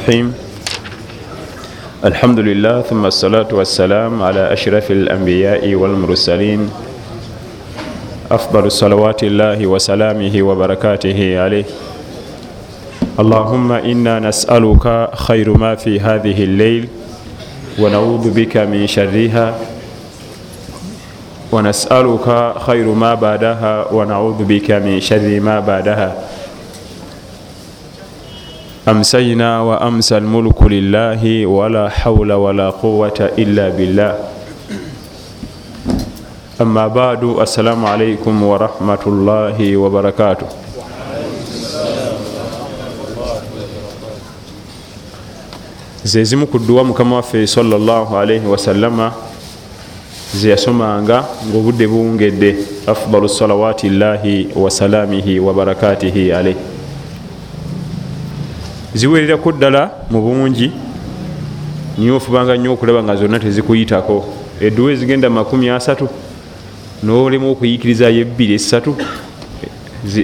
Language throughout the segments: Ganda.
الرحيم. الحمد لله ثم الصلاة والسلام على أشرف الأنبياء والمرسلين أفضل صلوات الله وسلامه وبركاته عليه اللهم إنا نسألك خير ما في هذه الليل ونعوذ بك من شرها ونسألك خير ما بعدها ونعوذ بك من شر ما بعدها amsayna wa amsa almulku lillahi wala haula wala quwata illa billah ama badu assalamu alaikum warahmatullahi wabarakatuh zezimu ku dduwa mukama waffe salaalaihi wasallama zeyasomanga ngaobudde buwungedde afdalu salawaati llahi wasalamihi wabarakatihi alaihi ziwererako ddala mu bungi niyo ofubanga nnyo okulaba nga zonna tezikuyitako. Edduwa ezigenda makumi asatu nolemu okuyikirizayo ebbiri esatu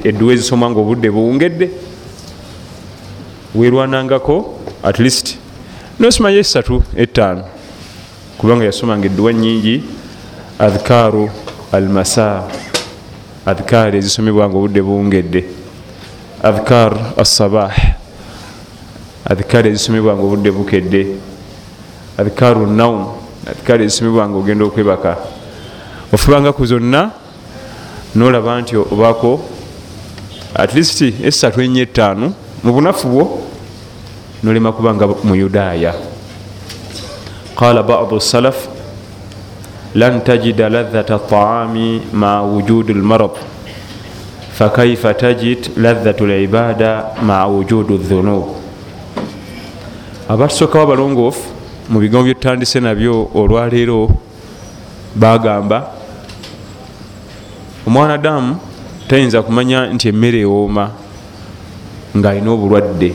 edduwa ezisoma nga obudde buwungedde. Werwanangako at least nosimayo esatu etaano kubanga yasomanga edduwa nyingi adhikaru almasa adhikaari ezisomebwa nga obudde buwungedde. Adhikar assabah adhikaari ezisomebwa nga obudde bukedde. Adhikaru naum adhikaari ezisomebwa nga ogenda okwebaka. Ofubangaku zonna nolaba nti obako at least esatu enya etaano mu bunafu bwo nolema kubanga mu yudaaya qala badu salaf lan tajida ladhata taami maa wujudi lmarad fakaifa tajid ladhatu libada maa wujudi dhunub abatusookawo abalongoofu mu bigambo byetutandise nabyo olwaleero bagamba omwanadamu tayinza kumanya nti emmere ewooma ng'alina obulwadde.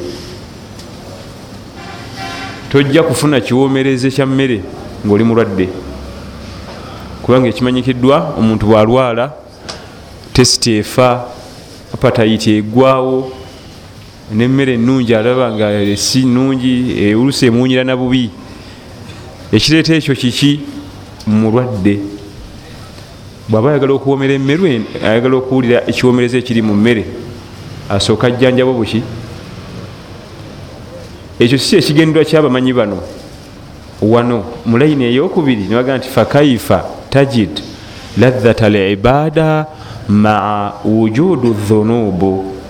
Tojja kufuna kiwomereze kya mmere ngaoli mulwadde. Kubanga ekimanyikiddwa omuntu bwalwala tesiti efa apatayiti egwawo nemmere enungi alaba nga si nungi olusi emuwunyira na bubi. Ekireeta ekyo kiki? Mulwadde. Bwaba ayagala okuwomera emmere ayagala okuwulira ekiwomereza ekiri mu mmere asooka ajjanjabo buki? Ekyo si ekigendwa kyabamanyi bano. Wano mu layini eyokubiri nibaga nti fakaifa tajid ladhata libada maa wujudu dhunubu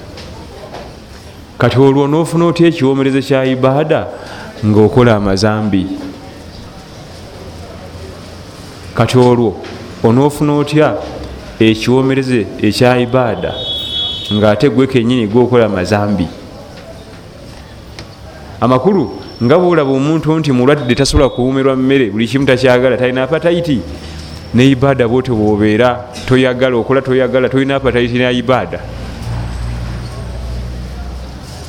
kati olwo nofuna otya ekiwomereze kya ibaada ngaokola amazambi? Kati olwo onoofuna otya ekiwomereze ekya ibaada ngaate gwe kenyini gwokola amazambi? Amakulu nga bwolaba omuntu nti mulwadde tasobola kuwumirwa mmere buli kimu takyagala talina apatayiti ne ibaada bwote bwobeera toyagala okola toyagala tolina apatayiti ne ibaada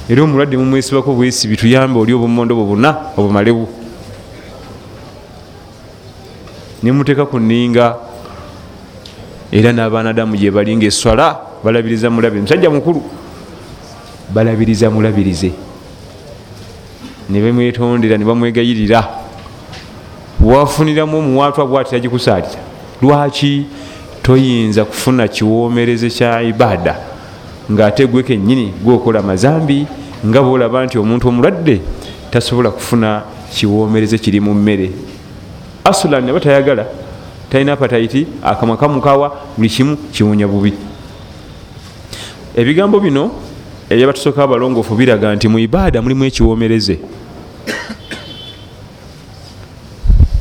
era omulwadde mumwesibako bwesibi tuyambe oli obumondo bwo buna obumalebu nemuteeka ku nninga era n'abaanadamu gye balinga eswala balabiriza mulabirize musajja mukulu balabiriza mulabirize. Ne bamwetondera ne bamwegayirira. Wafuniramu omuwaatwa bwati tagikusalira. Lwaki toyinza kufuna kiwomereze kya ibaada ngaate gwe kenyini gwokola mazambi nga bolaba nti omuntu omulwadde tasobola kufuna kiwomereze kiri mu mmere. Asulan aba tayagala talina apatayiti akamwa kamukawa buli kimu kiwunya bubi. Ebigambo bino ebyabatusooka abalongoofu biraga nti mu ibaada mulimu ekiwomereze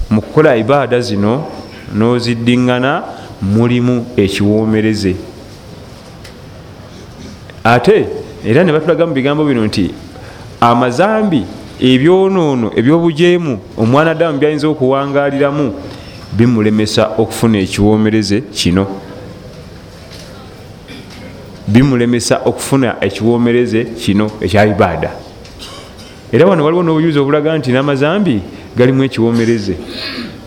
mu kukola ibaada zino n'oziddiŋŋana mulimu ekiwomereze ate era ne batulaga mu bigambo bino nti amazambi ebyonoono ebyobujeemu omwanadamu byayinza okuwangaliramu bimulemesa okufuna ekiwomereze kino. Bimulemesa okufuna ekiwomereze kino ekya ibaada. Era wano waliwo n'obuyuzi obulaga nti n'amazambi galimu ekiwomereze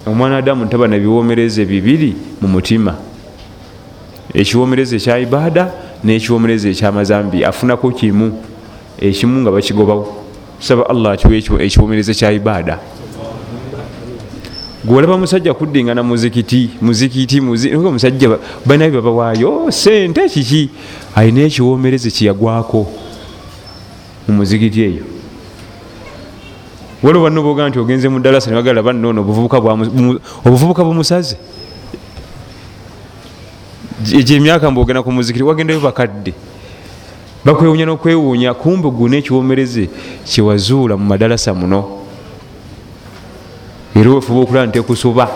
omwanadamu ntaba na biwomereze bibiri mu mutima. Ekiwomereze ekya ibaada n'ekiwomereze ekyamazambi afunako kimu ekimu nga bakigobawo. Tusaba allah atuwa ekiwomereze kya ibaada. Gwolaba musajja kuddingana muzikiti muzikiti omusajja banabi babawaayo sente kiki? Alina ekiwomereze kyeyagwako mu muzikiti eyo. Waliwo banno boga nti ogenze mu dalasa nebagala bannono obuvubuka bumusaze egyo emyaka mbogenda ku muzikiti wagendayo bakadde. Bakwewunya nokwewuunya kumbe guna ekiwomereze kyewazuula mu madalasa muno. Era ofuba okulaba ntekusoba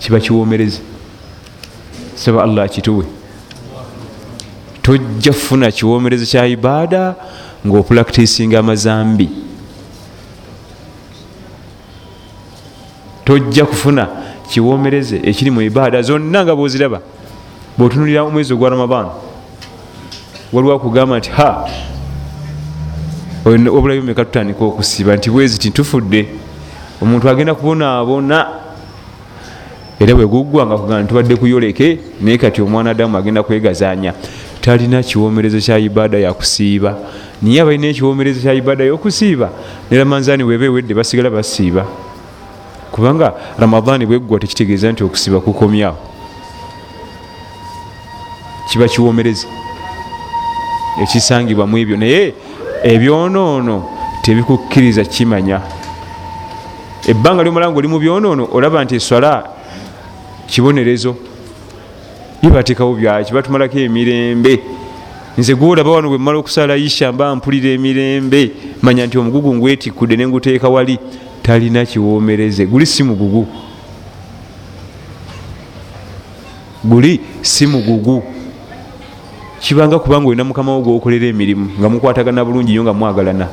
kiba kiwomereze. Saba allah akituwe. Tojja kufuna kiwomereze kya ibaada ngaopulakitisinga amazambi. Tojja kufuna kiwomereze ekiri mu ibaada zonna nga bwoziraba bwotunulira omwezi ogwa ramadan waliwo akugamba nti ha! Obulayo meka tutandika okusiba nti bwezi titufudde omuntu agenda kubonaabona era bweguggwa nga kugamba ntubadde kuyoleke naye kati omwana adamu agenda kwegazanya. Talina kiwomerezo kya ibaada yakusiiba niye abalina ekiwomerezo kya ibaada yokusiiba? Ne ramanzaani weba ewedde basigala basiiba kubanga ramadaani bweggwa tekitegeeza nti okusiba kukomyawo. Kiba kiwomereze ekisangibwa mu ebyo. Naye ebyonoono tebikukkiriza kimanya. Ebbanga lyomala nga oli mu byonoono olaba nti eswala kibonerezo. Yebatekawo byaki? Batumalako emirembe. Nze gwolaba wano bwe mmala okusala isha mba mpulira emirembe. Manya nti omugugu ngwetikudde nenguteeka wali talina kiwomereze guli si mugugu guli si mugugu kibanga kubanga olina mukama wo gwokolera emirimu nga mukwatagana bulungi yo nga mwagalana.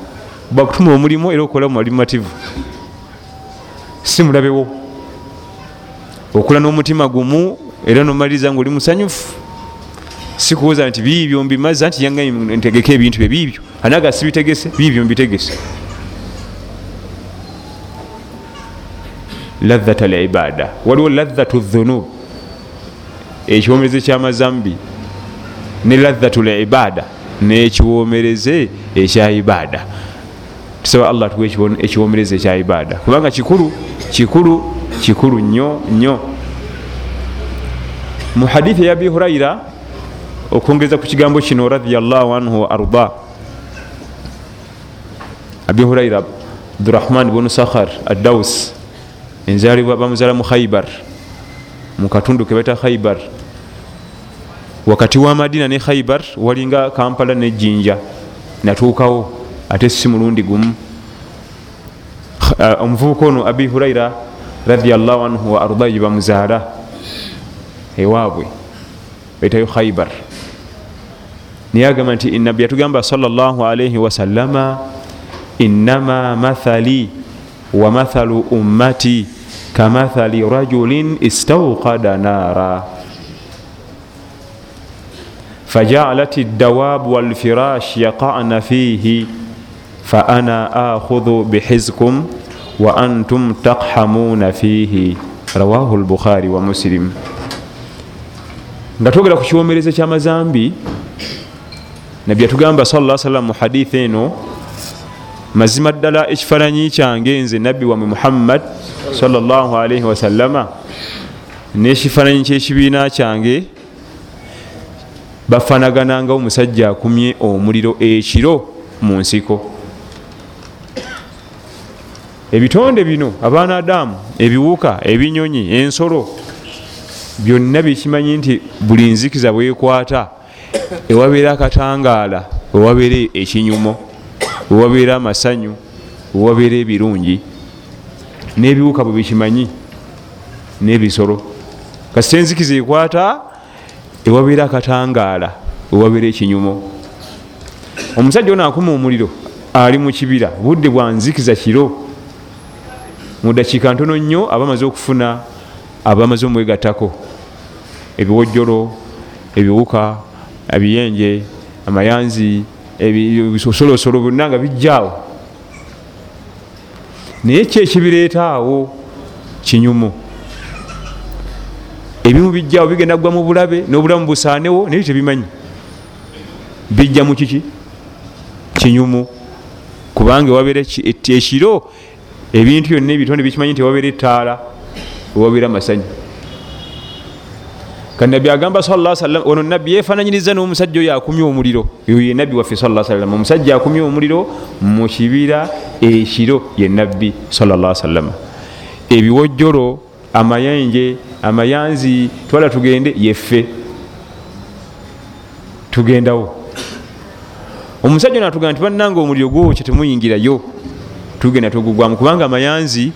Bakutuma omulimu era okola mumalimativu si mulabewo okola n'omutima gumu era nomaliriza nga oli musanyufu. Sikuwoza nti biibyo mbimaza nti yanga ntegeke ebintu bye biibyo anaga sibitegese. Biibyo mbitegese ladhat libada waliwo ladhatu dhunub. Ekiwomereze kyamazambi ne ladhatu libada nekiwomereze ekya ibada. Tusaba allah tuwe ekiwomereze ekya ibada. Kubanga kikulu kikulu kikulu nnyo nnyo. Mu hadithi ya abi huraira okwongeza ku kigambo kino radiallahu anhu wa arda. Abi huraira abdurahman bunu sakhar addaus enzalibwa bamuzala mu khaibar mu katundu kebaita khaibar wakati wa madina ne khaibar walinga kampala nejjinja natuukawo ate si mulundi gumu. Omuvubuka ono abi huraira radiallahu anhu wa arda ye bamuzaala ewaabwe baitayo khaibar naye agamba nti nabbi yatugamba salllah alaihi wasallama innama mathali wa mathalu ummati kamathali rajulin istauqada nara fajalat الدواب والفراش يقعن فيه فأنا آخذ بحزكم وأنتم تقحمون فيه رواه البخاري ومسلم nga twogera ku kiwomereza kyamazambi nabbi yatugamba sala salam mu haditha eno mazima ddala ekifaananyi kyange nze nabbi wamwe muhammad salaalaihi wasallama n'ekifaananyi kyekibiina kyange bafanaganangawo omusajja akumye omuliro ekiro mu nsiko. Ebitonde bino abaana adamu ebiwuka ebinyonyi ensolo byonna byekimanyi nti buli nzikiza bwekwata ewabeera akatangaala ewabeera ekinyumo ewabeera amasanyu ewabeera ebirungi n'ebiwuka bwe bikimanyi n'ebisolo. Kasita enzikiza ekwata ewabeera akatangaala ewabeera ekinyumo. Omusajja ono akuma omuliro ali mu kibira budde bwa nzikiza kiro. Mu dakiika ntono nnyo aba amaze okufuna aba amaze omwegattako. Ebiwojjolo ebiwuka ebiyenje amayanzi ebisolosolo byonna nga bijjaawo. Naye ki ekibireetaawo kinyumu. Ebimu bijjaawo bigenda kugwa mu bulabe n'obulamu busaanewo naye tebimanyi. Bijja mu kiki? Kinyumu. Kubanga wabeera ekiro ebintu byonna ebitonde bikimanyi nti wabeera ettaala ewabeera amasanyu kanabbi agamba ono nabbi yefananyiriza n'omusajja oyo akumya omuliro. Ye nabbi waffe salam omusajja akumya omuliro mu kibira ekiro ye nabbi sallasalama ebiwojjolo amayenje amayanzi twala tugende yeffe. Tugendawo. Omusajja natugamba nti bannanga omuliro gwokye temuyingirayo. Tugenda tugugwamu kubanga amayanzi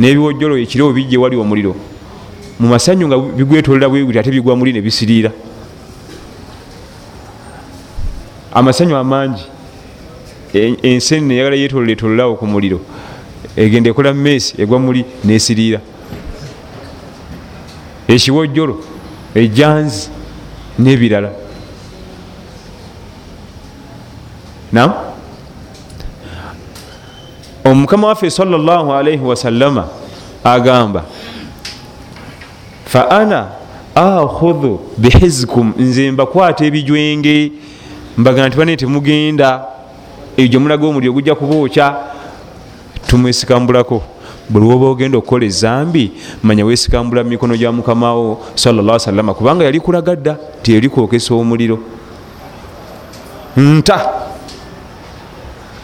n'ebiwojjolo ekiro bijje wali omuliro mu masanyu nga bigwetolera bweguti ate bigwa muli ne bisiriira. Amasanyu amangi. Enseni neyagala yetolera etolerawo ku muliro. Egenda ekola meesi egwa muli nesiriira. Ekiwojjolo ejanzi n'ebirala. Nam omukama waffe salllahalaihi wasallama agamba fa ana akhudhu bihizkum nze mbakwata ebijwenge mbaga nti bane temugenda. Egyo mulaga omuliro gujja kubookya tumwesikambulako. Buli woba ogenda okukola ezambi manya wesikambula mumikono gya mukamawo salama kubanga yali kulagadda tiyali kwokesa omuliro. Nta!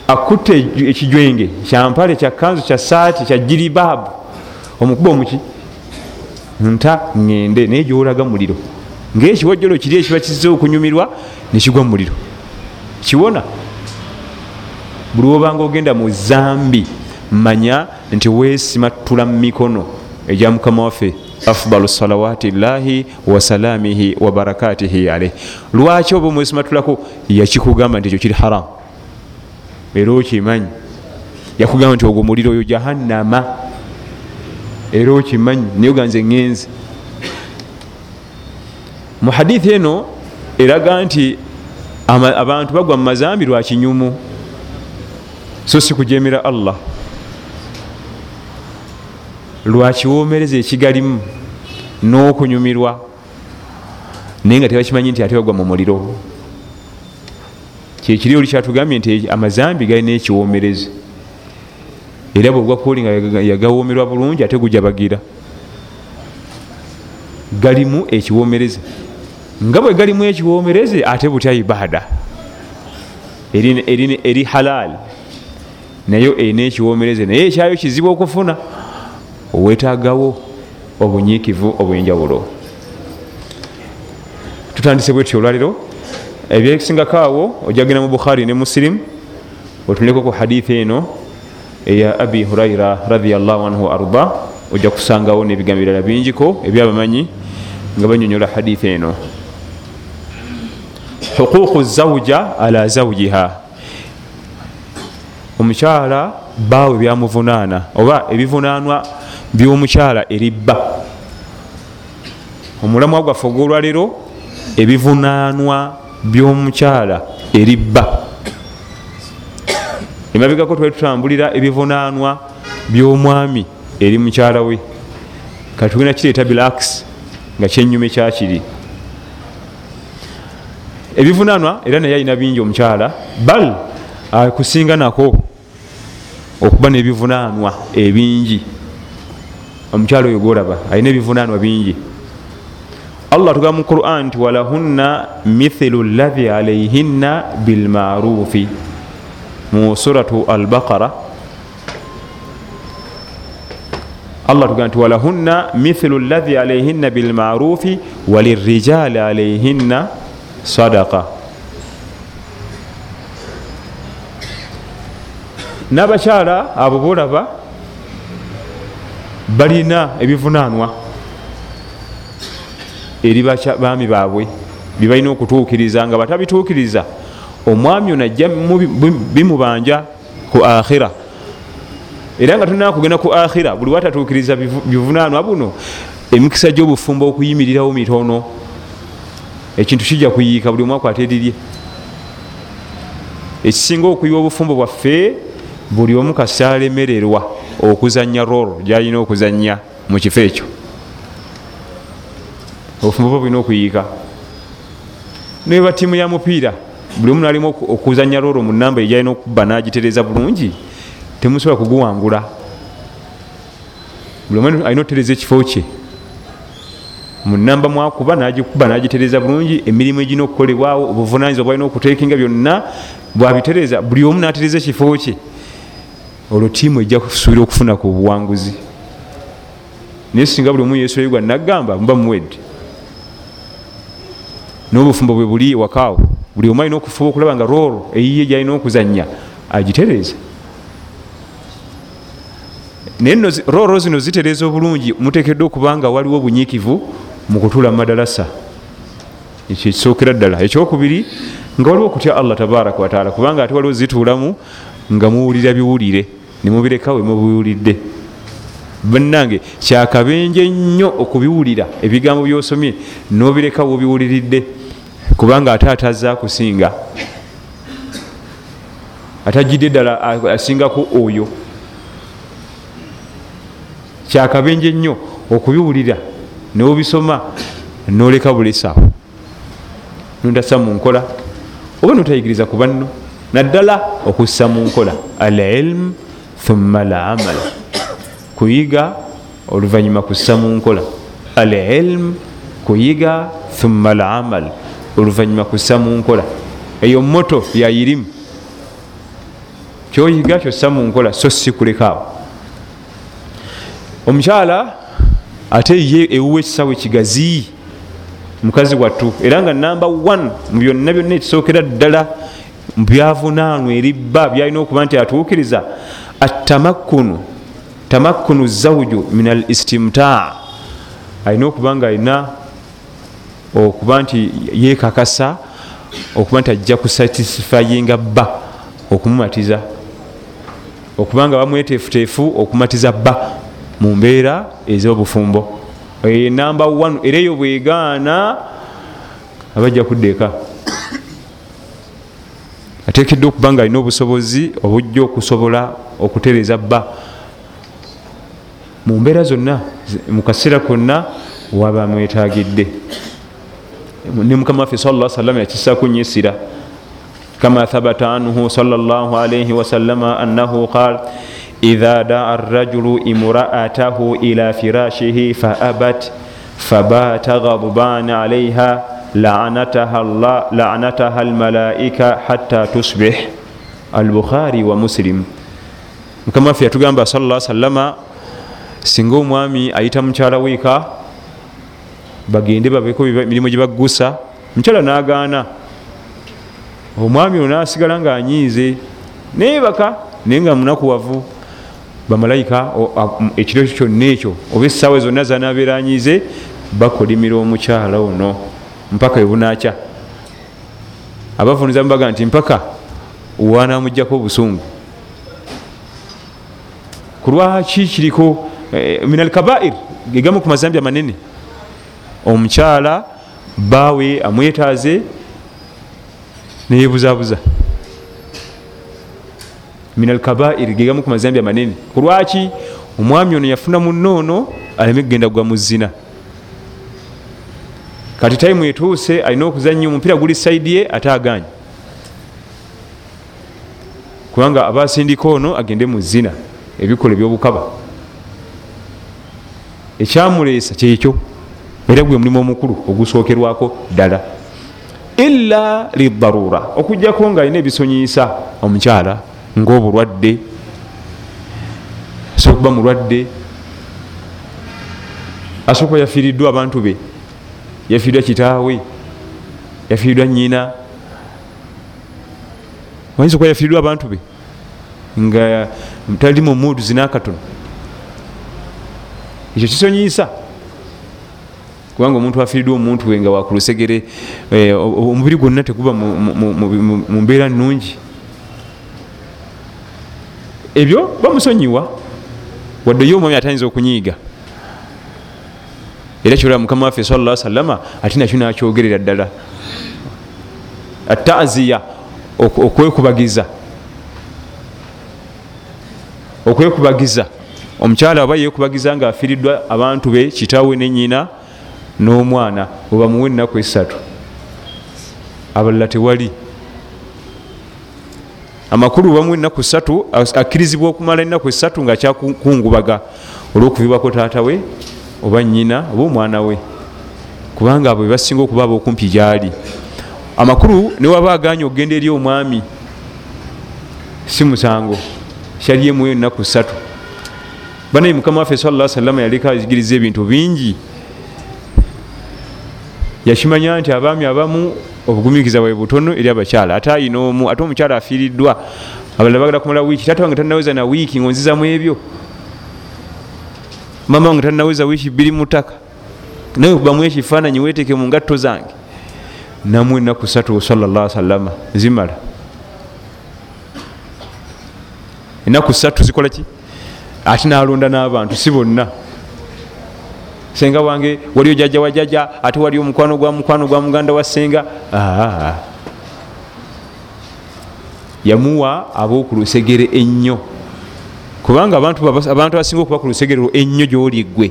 Akutte ekijwenge kyampale kyakanzu kya saati kya jiribaabu omukuba omuki nta ŋŋende naye gyolaga muliro. Ngaekiwojjolo kiri ekiba kizize okunyumirwa nekigwa muliro. Kiwona? Buli wobanga ogenda mu zambi manya nti wesimatula mu mikono egya mukama waffe afdalu salawati llahi wasalamihi wabarakatihi aleh lwaki oba omwesimatulako yakikugamba nti ekyo kiri haramu era okimanyi? Yakugamba nti ogwo muliro oyo jahannama era okimanyi naye oganze ŋŋenzi mu hadithi eno eraga nti abantu bagwa mu mazambi lwakinyumu so si kujemera allah lwakiwomereza ekigalimu n'okunyumirwa. Naye nga tebakimanyi nti ate bagwa mu muliro. Kyekiri oli kyatugambye nti amazambi galina ekiwomerezi era bwogwa kuoli nga yagawomerwa bulungi ate gujabagira galimu ekiwomereze nga bwe galimu ekiwomereze ate butya ibaada eri halal nayo erina ekiwomereze naye ekyayo kizibu okufuna. Owetagawo obunyiikivu obwenjawulo. Tutandise bwetyo olwaliro. Ebyekisingako awo ojagenda mu bukhari ne musilimu otuneko ku hadithi eno eya abi huraira radiallahu anhu arda ojja kusangawo nebigambo birala bingiko ebyabamanyi nga banyonyola hadithi eno. Huququ zawja ala zawjiha. Omukyala baawe byamuvunaana oba ebivunanwa byomukyala eribba. Omulamwa gwaffe ogwolwaliro ebivunanwa byomukyala eribba emabegako twali tutambulira ebivunanwa byomwami eri mukyala we. Katugenda kireeta bilax nga kyenyume kyakiri. Ebivunanwa era naye alina bingi omukyala bal akusinga nako okuba nebivunanwa ebingi. Omukyala oyo golaba alina ebivunanwa bingi. Allah tugamba mu quran nti walahunna mithilu llahi alaihinna bilmarufi mu suratu albaqara. Allah tugamba nti walahunna mithilu llahi alaihinna bilmarufi walirijali alaihinna sadaka n'abakyala abo bolaba balina ebivunanwa eri baami baabwe byebalina okutuukiriza nga batabituukiriza omwami ono ajja bimubanja ku akhira era nga tulina kugenda ku akhira buli watatuukiriza bivunanwa buno emikisa gy'obufumbo okuyimirirawo mitono ekintu kijja kuyiika buli omwaka aterirye ekisinga okuyiwa obufumbo bwaffe buli omu kasaalemererwa okuzanya rol gyalina okuzanya mu kifo ekyo. Obufumbo bwo bulina okuyiika. Neba tiimu ya mupiira buli omu nalimu okuzanya looro mu namba egyalina okubba nagitereza bulungi temusobola kuguwangula. Buli omu alina okutereza ekifo kye. Munamba mwakuba nagikuba nagitereza bulungi emirimu egirina okukolebwawo obuvunanyizibwa bwalina okutekinga byonna bwabitereza buli omu natereza ekifo kye. Olwo tiimu ejja kusuubira okufuna ku buwanguzi. Naye singa buli omu yesoyegwa nagamba muba muwedde. N'obufumbo bwe buli wakaawo buli omu alina okufuba okulaba nga roolo eyiye gyalina okuzanya agitereza naye roolo zino zitereza obulungi mutekeddwa okuba nga waliwo obunyiikivu mu kutuula mu madalasa ekyo ekisookera ddala. Ekyokubiri nga waliwo okutya allah tabaraka wataala kubanga ate waliwo zituulamu nga muwulira biwulire nemubirekawe mubiwulidde. Bannange kyakabenje nnyo okubiwulira ebigambo byosomye nobirekawo obiwuliridde kubanga ate ataza kusinga. Atajidde ddala asingaku oyo. Kyakabenje nnyo okubiwulira nobisoma noleka bulesawo notassa mu nkola. Oba notayigiriza ku banno? Naddala okussa mu nkola. Al ilm thumma al amal kuyiga oluvanyuma kussa mu nkola. Al ilm kuyiga thumma al amal oluvanyuma kussa mu nkola eyo moto yayirimu. Kyoyiga kyossa mu nkola so si kulekaawo omukyala ate ye ewuwa ekisawo ekigazi mukazi wattu era nga namba 1 mu byonna byonna ekisookera ddala byavunaanwa eribba byalina okuba nti atuukiriza atamakkunu tamakkunu zawju min al istimtaa. Alina okuba nga alina okuba nti yekakasa okuba nti ajja kusatisfayinga bba okumumatiza. Okuba nga bamweteefuteefu okumatiza bba mu mbeera ez'obufumbo. Namba 1 era eyo bwegaana abajja kudda eka. Ateekeddwa okuba nga alina obusobozi obujja okusobola okutereza bba. Mu mbeera zonna mu kaseera konna waba mwetagidde ne mukama waffe sala salama yakisaku nyesira. Kama thabata anhu salllah alaihi wasallama annahu qal idha daa arrajulu imraatahu ila firashihi faabat fabata ghadbana alaiha lanataha almalaika hatta tusbih. Albukhari wa muslim. Mukama waffe yatugamba sala salama singa omwami ayita mukyala weeka bagende babeko emirimu gyebaggusa mukyala nagaana. Omwami ono nasigala nga anyiize. Neyebaka naye nga munakuwavu bamalayika ekiro ekyo kyonna ekyo oba essaawa zonna zanabeera anyiize bakolimira omukyala ono. Mpaka ebunakya abavuniza mubaga nti mpaka wanamugjako obusungu. Kulwaki kiriko min alkabair gegamu ku mazambi amanene omukyala bawe amwetaaze neyebuzabuza. Min alkabair gegamu ku mazambi amanene. Kulwaki omwami ono yafuna munoono aleme kugenda gwa muzina kati taimu etuuse alina okuzanya omupiira guli saidi ye ate aganye kubanga aba asindika ono agende mu zina ebikola ebyobukaba. Ekyamuleesa kyekyo era gwe mulimu omukulu ogusookerwako ddala. Ila lidarura okugjako nga alina ebisonyiisa omukyala ngaobulwadde asobola okuba mulwadde asobola kuba yafiiriddwa abantu be yafiiriddwa kitaawe yafiiriddwa nyina ayinza okuba yafiiriddwa abantu be nga tali mu muudu zinakatono ekyo kisonyiisa kubanga omuntu afiiriddwa omuntu we nga wakulusegere omubiri gwonna teguba mu mbeera nungi ebyo bamusonyiwa wadde yo omwami atayinza okunyiiga. Era kyolaba mukama waffe sala salama ate nakyo nakyogerera ddala. Ataziya okwekubagiza. Okwekubagiza. Omukyala aba yekubagiza nga afiiriddwa abantu be kitaawe nenyina n'omwana webamuwa ennaku esatu abalala tewali. Amakulu bamu enaku satu akkirizibwa okumala enaku esatu nga akyakungubaga olwokuvibwako taata we oba nyina oba omwana we kubanga abo bebasinga okuba abokumpi gyali. Amakulu newaba aganye okgenda eri omwami si musango kyaliemu enaku satu banaye mukama waffe sala salama yaleka azigiriza ebintu bingi yakimanya nti abaami abamu obugumikiriza bwabe butono eri abakyala. Ate ayina omu ate omukyala afiiriddwa abalala bagala kumala wiiki. Tate wange tanaweza na wiiki ngaonzizamu ebyo. Mama wange tanaweza wiiki bbiri mutaka naye kubamu ekifaananyi weteeke mu ngatto zange. Namu enaku satu salla salama zimala enaku satu zikola ki? Ate nalonda n'abantu si bonna senga wange waliyo jajja wa jajja ate waliyo omukwano gwa mukwano gwa muganda wa senga. Yamuwa ab'okulusegere ennyo. Kubanga abantu abasinga okuba ku lusegere ennyo gyoli gwe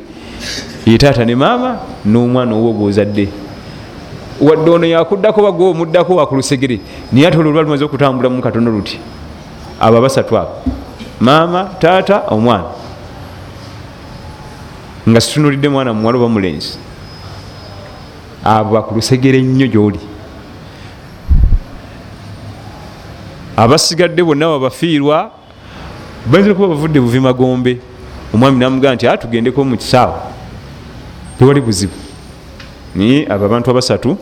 ye taata ne maama n'omwana owo gwozadde. Wadde ono yakuddako bagwe omuddako wakulusegere naye ate olwo lwa lumaze okutambulamu katono luti. Abo abasatu abo. Maama taata omwana nga situnulidde mwana muwala oba mulenzi abo bakulusegere nnyo gyoli. Abasigadde bonna babafiirwa bayinza okuba bavudde buvimagombe. Omwami namugaa nti atugendeko mukisaawa tewali buzibu. Naye abo abantu abasatu.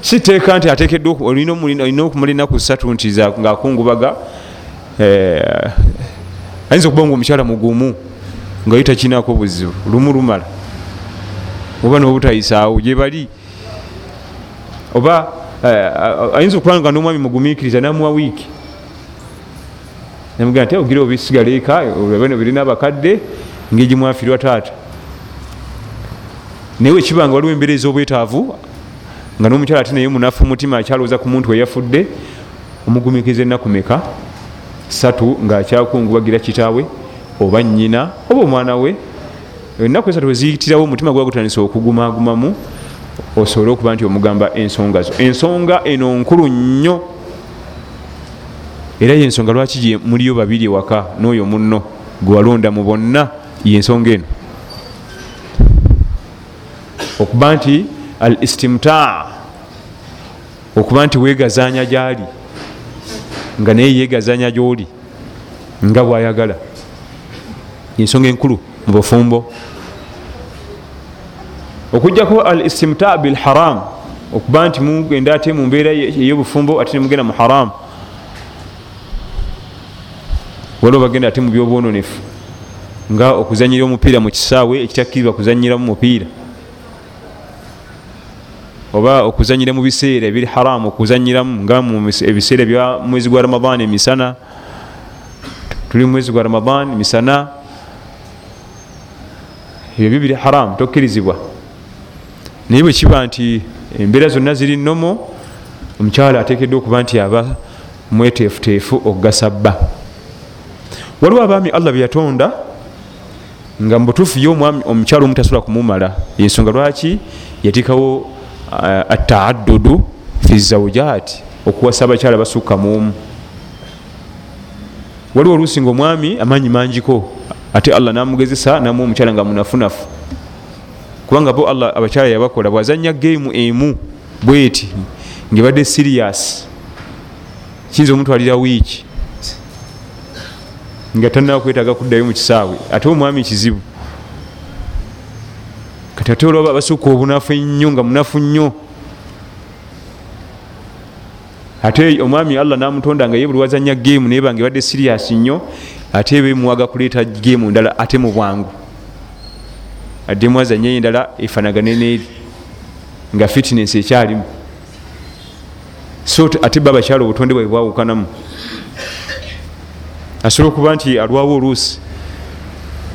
Siteeka nti atekeddwa olina okumala enaku satu nti ngaakungubaga ayinza okuba nga omukyala mugumu nga yo takinako buzibu lumu lumala. Oba nobutayisaawo gyebali oba ayinza okuba nga nomwami mugumikiriza namuwa wiiki. Namugaa nti ogira obisigala eka olabano birina abakadde ngaegimwafirwa taata. Naye wekiba nga waliwo embeera ez'obwetaavu nga n'omukyala ate naye munafu mutima akyalowooza ku muntu weyafudde omugumikiriza enaku meka satu ngaakyakungubagira kitaawe oba nyina oba omwana we enaku esatu weziyitirawo omutima gwa gutandisa okugumagumamu osobole okuba nti omugamba ensonga zo. Ensonga eno nkulu nnyo. Era yensonga lwaki muliyo babiri ewaka n'oyo munno gwewalonda mu bonna yensonga eno? Okuba nti al istimta okuba nti wegazanya gyali nga naye yegazanya gyoli nga bwayagala ensonga enkulu mu bufumbo. Okugjako al istimta bilharam okuba nti mugenda ate mu mbeera ey'obufumbo ate nemugenda mu haram. Waliwo bagenda ate mu byobwononefu nga okuzanyira omupiira mu kisaawe ekitakkirirwa kuzanyiramu mupiira. Oba okuzanyira mu biseera ebiri haramu okuzanyiramu nga ebiseera bya mwezi gwa ramadan emisana. Tuli mu mwezi gwa ramadan misana ebyo byo biri haramu tokkirizibwa. Naye bwe kiba nti embeera zonna ziri nomo omukyala atekeddwa okuba nti aba mweteefuteefu okugasa bba. Waliwo abaami allah beyatonda nga mubutuufu ye omwami omukyala omu tasobola kumumala. Yensonga lwaki? Yatikawo ataadudu fi zaujati okuwasa abakyala basukka muomu waliwo oluusi nga omwami amaanyi mangiko ate allah namugezesa namuwa omukyala nga munafunafu. Kubanga bo allah abakyala yabakola bwazanya gemu emu bweti ngaebadde sirias kiyinza omutwalira wiiki? Nga tanaba kwetaaga kuddayo mu kisaawe. Ate omwami kizibu. Kati ate olwaba basukka obunafu ennyo nga munafu nnyo. Ate omwami allah namutonda nga ye buli wazanya gemu naye bange ebadde sirias nnyo ate bemuwaga kuleeta gemu ndala ate mu bwangu. Addemu azanyeyo endala efanagane neeri nga fitness ekyalimu. So ate ba abakyala obutonde bwabe bwawukanamu. Asobola okuba nti alwawo oluusi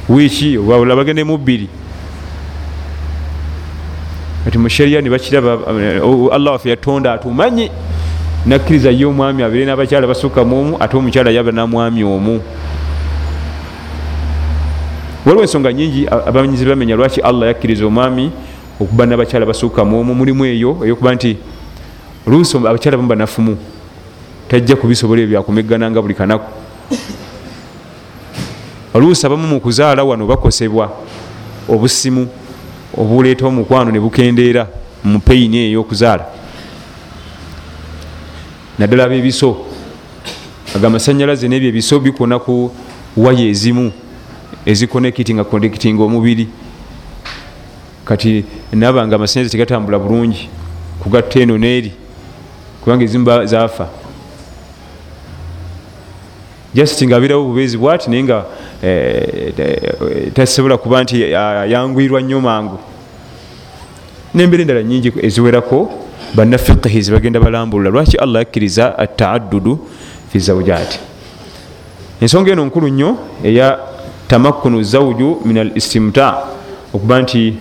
wiiki oba bagendemu bbiri. Kati mushariya nibakiraba allah waffe yatonda atumanyi nakkiriza ye omwami abeire n'abakyala basukka muomu ate omukyala yaba namwami omu waliwo ensonga nyingi abamanyizi bamenya lwaki allah yakkiriza omwami okuba nabakyala basukka muomu mulimu eyo eyokuba nti oluusi abakyala bamu banafumu tajja kubisobola ebyo byakumegananga buli kanaku. Oluusi abamu mu kuzaala wano bakosebwa obusimu obuleeta omukwano ne bukendeera mu peyini eyo ey'okuzaala naddala abebiso aga amasanyalaze nebyo ebiso bikona ku waya ezimu ezikonekitinga konekitinga omubiri. Kati naba nga amasanyalaze tegatambula bulungi kugatta eno neeri kubanga ezimu zaafa. Just nga abeerawo obubeezi bwati naye nga eh, tasobola kuba nti yangwirwa nnyo mangu. Nembeera endala nyingi eziwerako bannafiqihi zibagenda balambulula lwaki allah yakkiriza ataadudu fi zaujati ensonga eno nkulu nnyo eya tamakkunu zawju min al istimta okuba nti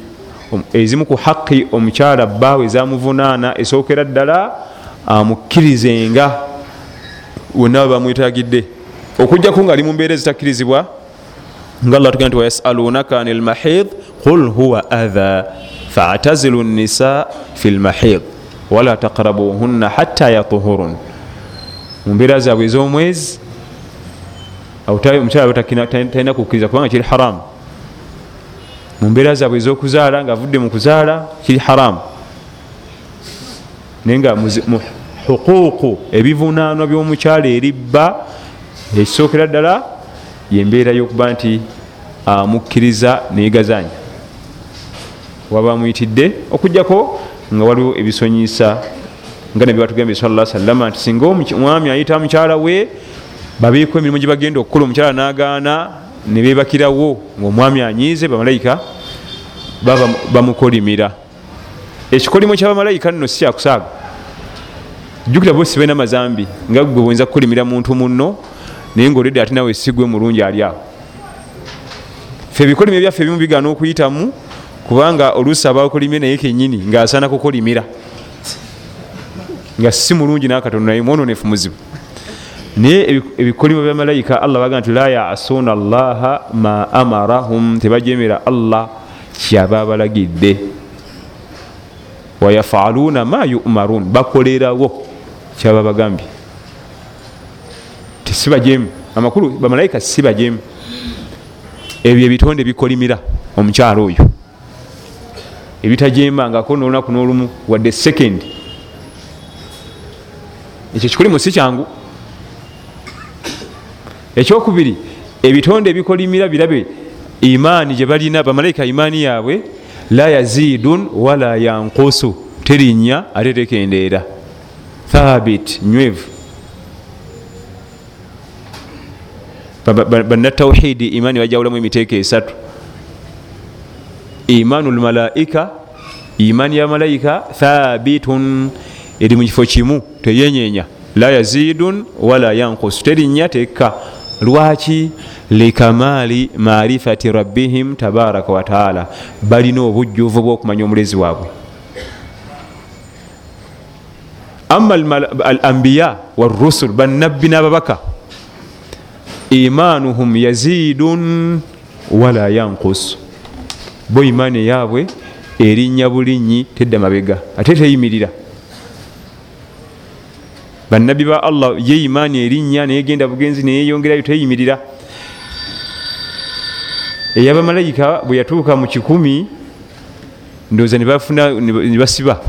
ezimu ku haqi omukyala bbaawe ezamuvunaana esookera ddala amukkirizenga wonna bwe bamwetagidde okujjaku nga ali mu mbeera ezitakkirizibwa nga allah tugaa nti wayasalunaka ani lmahid qul huwa adha fatazilu nisa fi lmahid wala taqrabuhunna hatta yatuhurun. Mu mbeera zaabwe ez'omwezi omukyala talina kukkiriza kubanga kiri haramu mu mbeera zaabwe ez'okuzaala nga avudde mu kuzaala kiri haramu naye nga mu huquuqu ebivunaanwa by'omukyala eribba ekisookera ddala yembeera y'okuba nti amukkiriza neyegazanya waba amuyitidde okugjako nga waliwo ebisonyisa nga nabye batugambye sala salama nti singa omwami ayita mukyala we babeeko emirimu gye bagenda okukola omukyala n'agaana ne bebakirawo ngaomwami anyiize bamalayika baba bamukolimira. Ekikolimo kyabamalayika nno si kyakusaaga jjukira bosi balina mazambi nga gwe bwenza kukolimira muntu munno naye ngaoledde ate nawe sigwe mulungi ali awo. Fe ebikolimo ebyaffe ebimu bigaana okuyitamu kubanga oluusi abakolimye naye kenyini ngaasaana kukolimira. Nga si mulungi nakatono naye mwononefu muzibu naye ebikolimo byamalayika allah baga nti la yasuuna allaha ma amarahum tebajemera allah kyaba balagidde wayafaluuna ma yumaruun bakolerawo kyaba bagambye tesibajemu amakulu bamalayika sibajemu ebyo ebitonde bikolimira omukyalo oyo. Ebitajembangako nolunaku nolumu wadde second. Ekyo kikolimo si kyangu ekyokubiri ebitonde ebikolimira birabe imaani gye balina bamalayika imaani yaabwe la yazidun wala yankusu terinya ate tekendeera. Thabit nywevu bannatawhidi imaani bajawulamu emiteeka esatu. Imaanu lmalaika imaani yabamalayika thabitun. Eri mukifo kimu teyenyenya la yazidun wala yankusu terinya tekka lwaki? Likamaali marifati rabbihim tabaraka wataala balina obujjuvu bwokumanya omulezi waabwe. Ama al ambiya warusul bannabbi n'ababaka imanuhum yazidun wala yankus bo imaani yaabwe erinnya bulinyi tedda mabega ate teyimirira bannabbi ba allah ye imaani erinnya neyegenda bugenzi neyeyongerayo teyimirira. Eyabamalayika bwe yatuuka mu kikumi ndowooza nebafuna nebasiba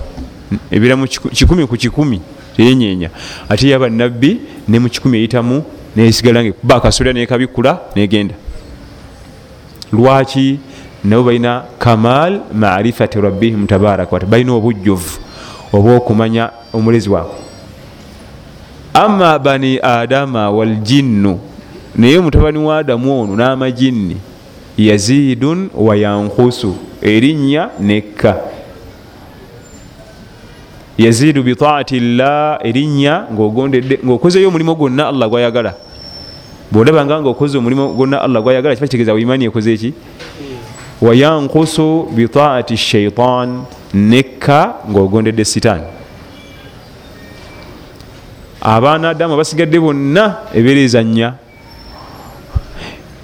ebeera mu kikumi ku kikumi teyenyenya ate eyabannabbi ne mu kikumi eyitamu nesigala nga ekuba akasolera nekabikula negenda lwaki nabo balina kamal marifati rabbihim tabaraka wata balina obujjuvu obwokumanya omulezi waabwe ama bani adama waljinnu naye mutabani wa adamu ono n'amajinni yazidun wayankusu erinnya nekka. Yazidu bitaati llah erinnya ngaogondedde ngaokozeyo omulimu gwonna allah gwayagala. Bwolabanga nga okoze omulimu gwonna allah gwayagala kiba kitegeeza wimaani ekoze eki wayankusu bitaati shaitan nekka ngaogondedde sitaani abaana adamu abasigadde bonna ebeerezanya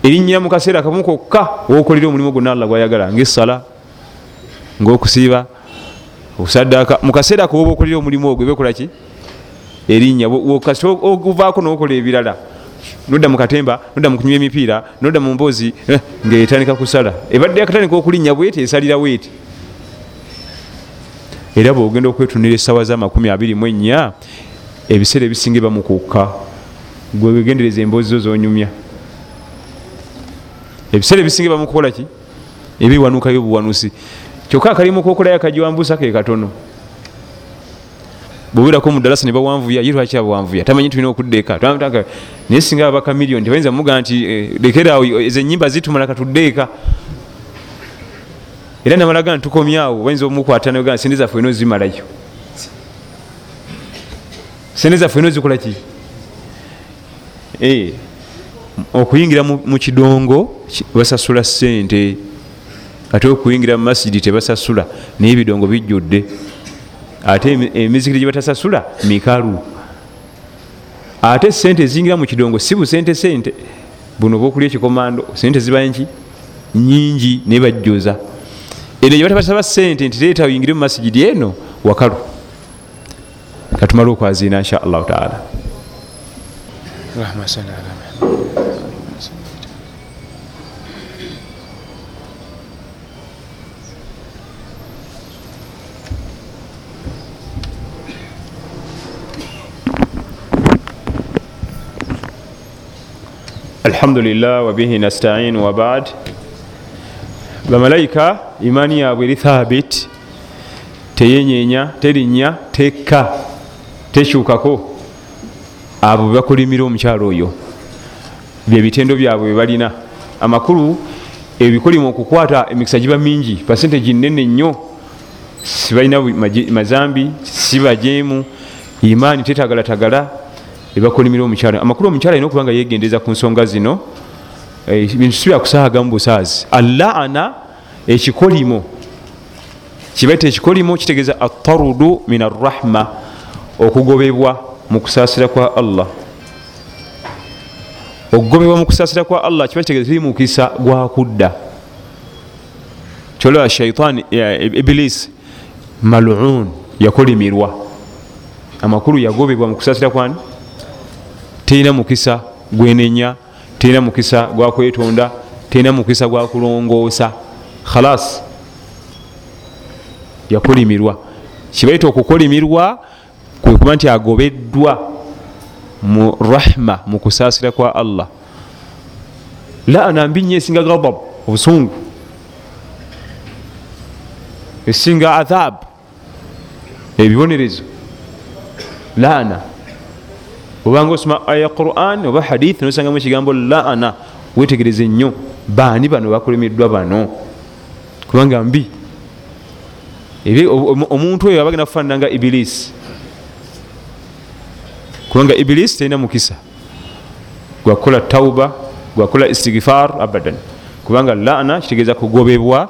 erinnya mu kaseera kamu kokka wokolera omulimu gwonna allah gwayagala ngaesala ngaokusiiba okusaddaaka mu kaseera ako woba okolera omulimu ogwo ebekolaki erinnya kasi oguvaako nokola ebirala. Nodda mukatemba nodda mukunywa emipiira nodda mu mbozi eh, ngaetandika kusala ebadde yakatandika okulinnya bweti esalira bweti. Era bwogenda okwetunira abiri mu ennya ebiseera ebisinga bamukuka gwegendereza emboozi zo zonyumya. Ebiseera ebisinga bamukukolaki ebiwanukayo buwanusi. Kyokka akalimu kokolayo akajiwambusa ke katono. Bwobirako mudalasa nebawanvuya ye lwaki abawanvuya tamanyi tulina okuddeeka naye singa abaka miliyoni tebayinza muga nti eh, lekeraawo ezo enyimba zitumala katuddeeka era namalaga ntukomyawo bayinza omukwata naga sente zaffe eno zimalayo sente zaffe eno zikolaki eh, okuyingira mu kidongo basasula sente ate okuyingira mu masidi tebasasula naye ebidongo bijjudde. Ate emizikiri gyebatasasula mikalu. Ate sente eziyingira mu kidongo si busente sente buno bwokulya ekikomando sente zibanki nyingi naye bajjoza eno gyebatabasaba sente nti leeta oyingire mu masigidi eno wakalu katumale okwaziina insha allahu taala. Alhamdulillah wabihi nastain wabad bamalayika imaani yaabwe eri thabit teyenyenya terinya tekka tekyukako abo bebakolimira omukyalo oyo. Byebitendo byabwe byebalina amakulu ebikolima okukwata emikisa giba mingi pasentegi nene nnyo. Sibalina mazambi sibajemu imaani tetagalatagala ebakolimira omukyala. Amakulu omukyala alina okuba nga yegendeza ku nsonga zino. Eh, bintu sibyakusaagamu busaazi. Allaana ekikolimo. Kibaita ekikolimo kitegeeza atarudu min arrahma okugobebwa mu kusaasira kwa allah. Okugobebwa mu kusaasira kwa allah kiba kitegeeza tiri mukisa gwakudda kyolaba shaitan iblis malun yakolimirwa amakulu yagobebwa mu kusaasira kwani? Terina mukisa gwenenya terina mukisa gwakwetonda terina mukisa gwakulongoosa khalas yakolimirwa kibaita okukolimirwa kwekuba nti agobeddwa mu rahma mu kusaasira kwa allah. Laana mbi nyo esinga gadab obusungu. Esinga adhab ebibonerezo. Laana. Obanga osoma aya quran oba hadith nosangamu ekigambo laana wetegereze nnyo baani bano bakolemiddwa bano. Kubanga mbi. Omuntu oyo abagenda kufaanananga ibilisi kubanga ibilisi terina mukisa. Gwakukola tauba gwakukola istigfar abadan. Kubanga laana kitegeeza kugobebwa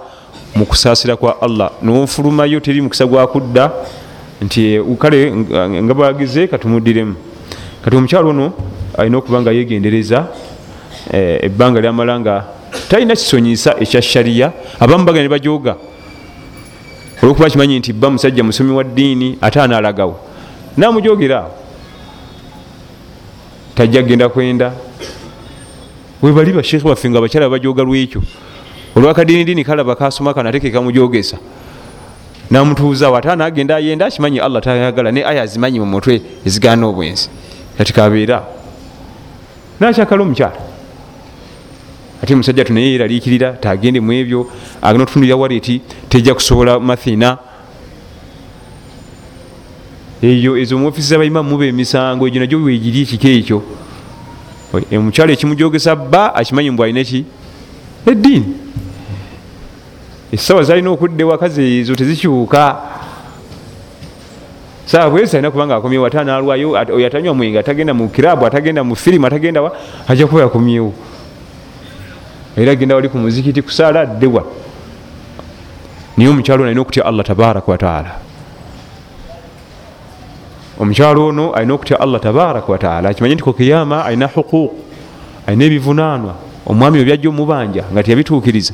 mu kusaasira kwa allah. Nofulumayo teri mukisa gwakudda nti kale nga bagize katumuddiremu. Kati omukyalo ono alina okuba nga yegendereza eh, ebbanga lyamala nga talina kisonyisa ekya shariya abamu bagenda nebajoga olwokuba kimanyi nti ba musajja musomi wa ddiini ate anaalagawo namujogera tajja kgenda kwenda. Webali bashekhe baffe nga abakyala bajoga lwekyo. Olwakadiini diini kalaba kasoma kano ate kekamujogesa namutuuzawo ate anagenda ayenda akimanyi allah tayagala ne aya azimanyi mu mutwe ezigaana obwenzi. Kati kabeera nakyakala omukyala. Ate musajja tunaye yeraliikirira tagende mu ebyo agenda otutundira waleti tejja kusobola mathina eyo ezo muofisi zabaima muba emisango egyo nagyo wegiri ekiko ekyo. Omukyalo ekimujogesa bba akimanyi mbw alina ki? Eddiini. Esawa zalina okudda ewakazi ezo tezikyuka. Sawa bwezi alina kubanga akomyewo ate analwayo oyo atanywa mwenge atagenda mu kirabu atagenda mu firimu atagenda ajja kuba yakomyewo era agenda wali ku muzikiti kusaala addewa naye omukyalo alina okutya allah tabaraka wataala omukyalo ono alina okutya allah tabaraka wataala akimanye nti kokiyama alina huquuq alina ebivunanwa omwami obyajja omubanja nga tiyabituukiriza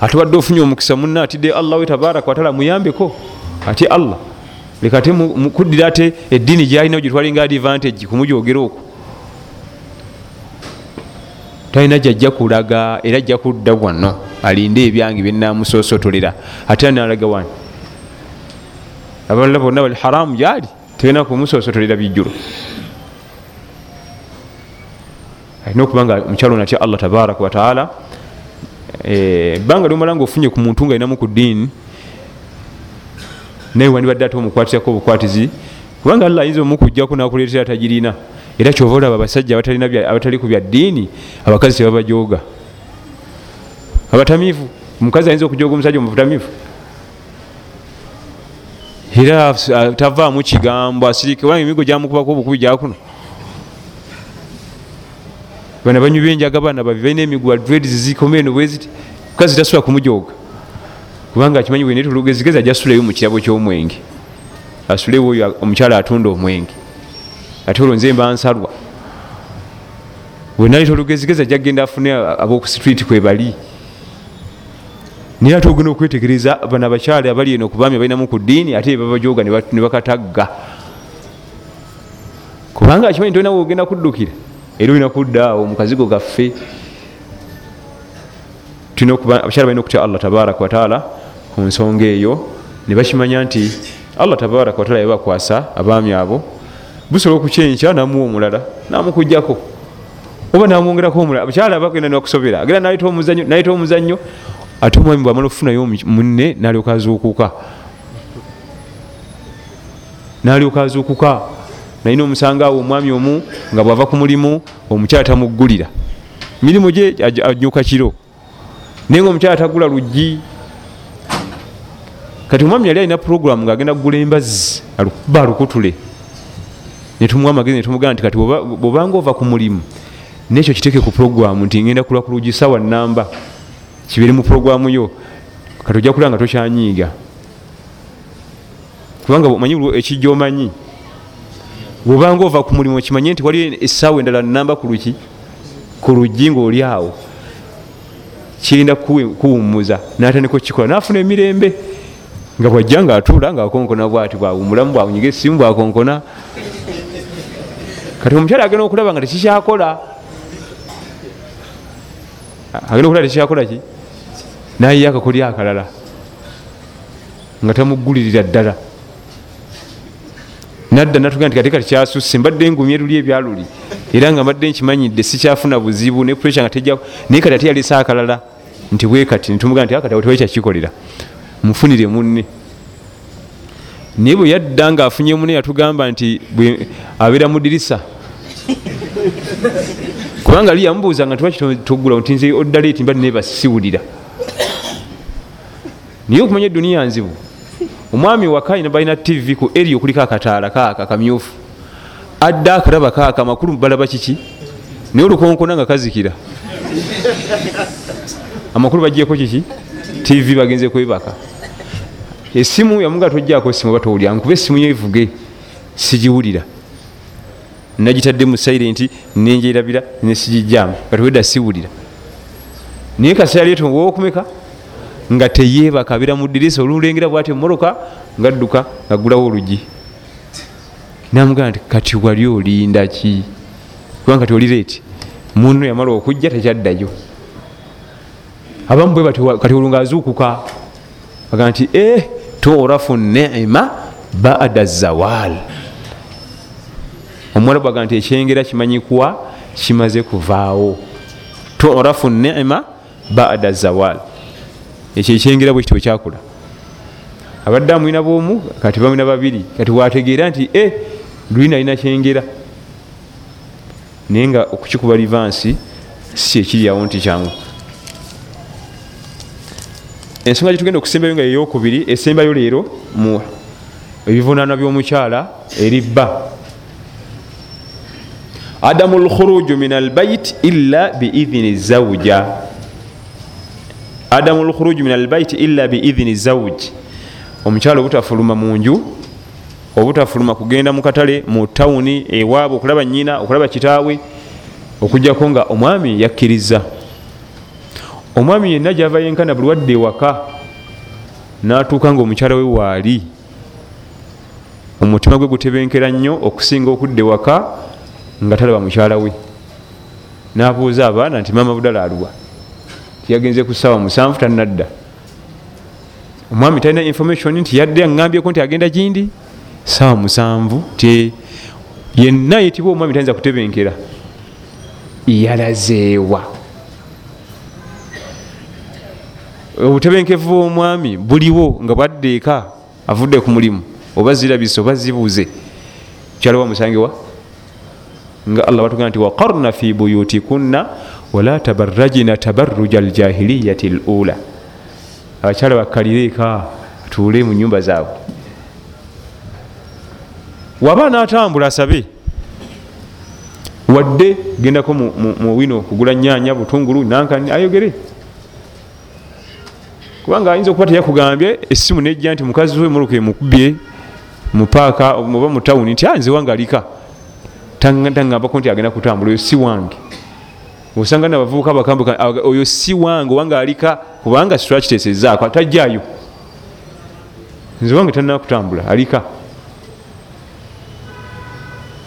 ate wadde ofunye omukisa munna atidde allah we tabaraka wataala muyambeko ati allah leka te kuddira ate eddiini gyalinayo gyetwalinga advantage kumujogera okwo. Talina gyajja kulaga era ajja kudda wano alinde ebyange byenamusosotolera ate analaga wani abalala bonna bali haramu gyali. Tena kumusosotolera bijjulo. Alina okuba nga omukyalo natya allah tabaraka wataala ebbanga lyomala nga ofunye ku muntu nga alinamu ku ddiini naye wandibadde ate omukwatisako obukwatizi kubanga allah ayinza omukujjaku nakuleetera tagirina era kyova olaba abasajja abatali ku byaddiini abakazi tebabajooga abatamiivu omukazi ayinza okujooga omusajja omutamiivu era tavaamu kigambo asirike kubanga emigo gyamukubako obukubi gyakuno bana banywi benjaga baana babi balina emigwa dreds zikomeeno bweziti mukazi tasula kumujooga. Kubanga akimanyi wenetulugezigezi ajasuleyo mu kirabo ky'omwenge. Asulewo oyo omukyala atunda omwenge. Ate olwo nze mba nsalwa wenaleta olugezigezi ajja kgenda afune aboku street kwebali naye ate ogenda okwetegereza bano abakyala abali eno kubami balinamu ku ddiini ate babajoga ne bakatagga. Kubanga akimanyi tolinawe ogenda kuddukira era olina kuddaawo mukazigo gaffe abakyala balina okutya allah tabaraka wataala ku nsonga eyo ne bakimanya nti allah tabaraka wataala yabakwasa abaami abo. Busobola okukyenkya namuwa omulala namukujjako. Oba namwongerako omulala abakyala bagenda nakusobera agenda nayita omuzannyo ate omwami bwamala okufunayo munne nalyoka azuukuka. Nalyoka azuukuka. Nalina omusanga awo omwami omu nga bwava ku mulimu omukyala tamuggulira mirimu gye anyuka kiro. Naye nga omukyala tagula luggi kati omwami yali alina puroguramu ngaagenda kugula embazzi alukuba alukutule. Netumuwa amagezi netumugamba nti kati bwobanga ova ku mulimu nekyo kiteeke ku puroguramu nti ngenda kula ku luggi sawa namba kibeere mu puroguramu yo. Kati ojja kulaba nga tokyanyiiga kubanga omanyi ekijja omanyi. Bwobanga ova ku mulimu kimanye nti waliyo essaawa endala namba ku luki ku luggi ngaoli awo. Kirina kuwumuza natandika okikola nafuna emirembe nga bwajja nga atuula ngaakonkona bwati bwawumulamu bwawunyiga esimu bwakonkona. Kati omukyala agenda okulaba nga tekikyakola. Agenda okulaba tekikyakola ki nayiyo akakoli akalala nga tamuggulirira ddala. Nadda natuga nti kati kati kyasusse mbadde ngumye luli ebyaluli era nga mbadde nkimanyidde sikyafuna buzibu ne puresure nga tejja naye kati ate yalesa akalala nti bwe kati netumuga nti akati awo kyakkikolera mufunire munne. Naye bwe yadda nga afunye munne yatugamba nti abeera mu dirisa kubanga ali yamubuuza nga tibakitogula nti nze oddala eti mbadde nebasiwulira naye okumanya eduniya nzibu omwami waka ina balina tv ku eri okuliko akataala kaaka kamyufu adda akalaba kaaka amakulu balaba kiki? Naye olukonkona nga kazikira. Amakulu bajeko kiki? Tv bagenze kwebaka esimu yamuga tojjako esimu oba towulira nkuba esimu yevuge sigiwulira. Nagitadde mu sairenti nenjerabira nesigijjamu katiwedda siwulira. Naye kaseera leeto wokumeka nga teyebaka abeera mu dirisa olulengera bwati emoroka ngadduka ngagulawo olugi. Namugamba nti kati wali olinda ki? Kubanga kati oli reeti muno yamala okujja tekyaddayo. Abamu bwe bati kati olwo ngaazuukuka aga nti e turafu nema bada zawal. Omuwarabu aga nti ekyengera kimanyikwa kimaze kuvaawo. Turafu nema bada zawal ekyo ekyengera bwe kityo kyakula. Abadde amwina bwomu kati bamwina babiri kati wategeera nti e luli nalina kyengera. Naye nga okukikuba livansi si ekiriawo nti kyangu ensonga gyetugenda okusembayo nga yeyokubiri esembayo leero mu ebivunana by'omukyala eribba adamu lkhuruju min albait illa biidhini zawuja adamu lkhuruju min albait illa biidhini zawuji omukyala obutafuluma mu nju obutafuluma kugenda mu katale mu tawuni ewaabwe okulaba nyina okulaba kitaawe okugjako nga omwami yakkiriza. Omwami yenna gyava yenkana buli wadde ewaka natuuka nga omukyala we waali omutima gwe gutebenkera nnyo okusinga okudda ewaka nga talaba mukyala we. Nabuuza abaana nti maama budala aluwa tiyagenze ku ssaawa musanvu tanadda omwami talina information nti yadde aŋambyeko nti agenda gindi? Saawa musanvu ti yenna yetibwa omwami tayinza kutebenkera. Yalazeewa. Obutebenkevu bwomwami buliwo nga bwadde eka avudde ku mulimu. Oba zirabise oba zibuuze. Kyalowa musangewa nga allah batugamba nti waqarna fi buyutikunna wala tabarajina tabaruja aljahiliyati lula abakyala bakkalire eka atuule mu nyumba zaabwe. Waba natambula asabe. Wadde gendako mu wino kugula nyanya butungulu nankani ayogere. Kubanga ayinza okuba teyakugambye essimu nejja nti mukazi we muluka emukubye mupaaka oba mu tawuni nti anze wange alika taŋambako nti agenda kutambula oyo si wange osanga nabavubuka bakambuka oyo si wange owange alika kubanga sitwakiteesezaako tajjayo nze wange tanaa kutambula alika.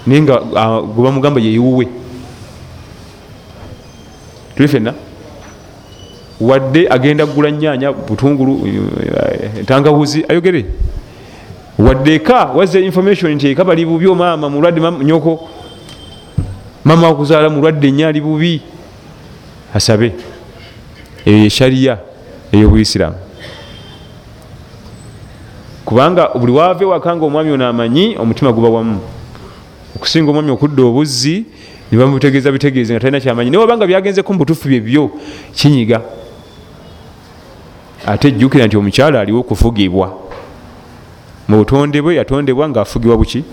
Naye nga gwe bamugamba yeyuwe tuli fenna wadde agenda kugula nyanya butungulu entangawuzi ayogere. Wadde eka wazza information nti eka bali bubi omaama mulwadde nyoko. Mama wakuzaala mulwadde nnyo ali bubi asabe. Eyo yeshariya eyobuisiramu kubanga buli wava ewaka nga omwami ono amanyi omutima guba wamu. Okusinga omwami okudda obuzzi nibamutegeeza bitegeeze nga talina kyamanyi. Naye wabanga byagenzeko mubutuufu byebyo kinyiga. Ate jjukira nti omukyala aliwo okufugibwa. Mu butonde bwe yatondebwa ngaafugibwa buki?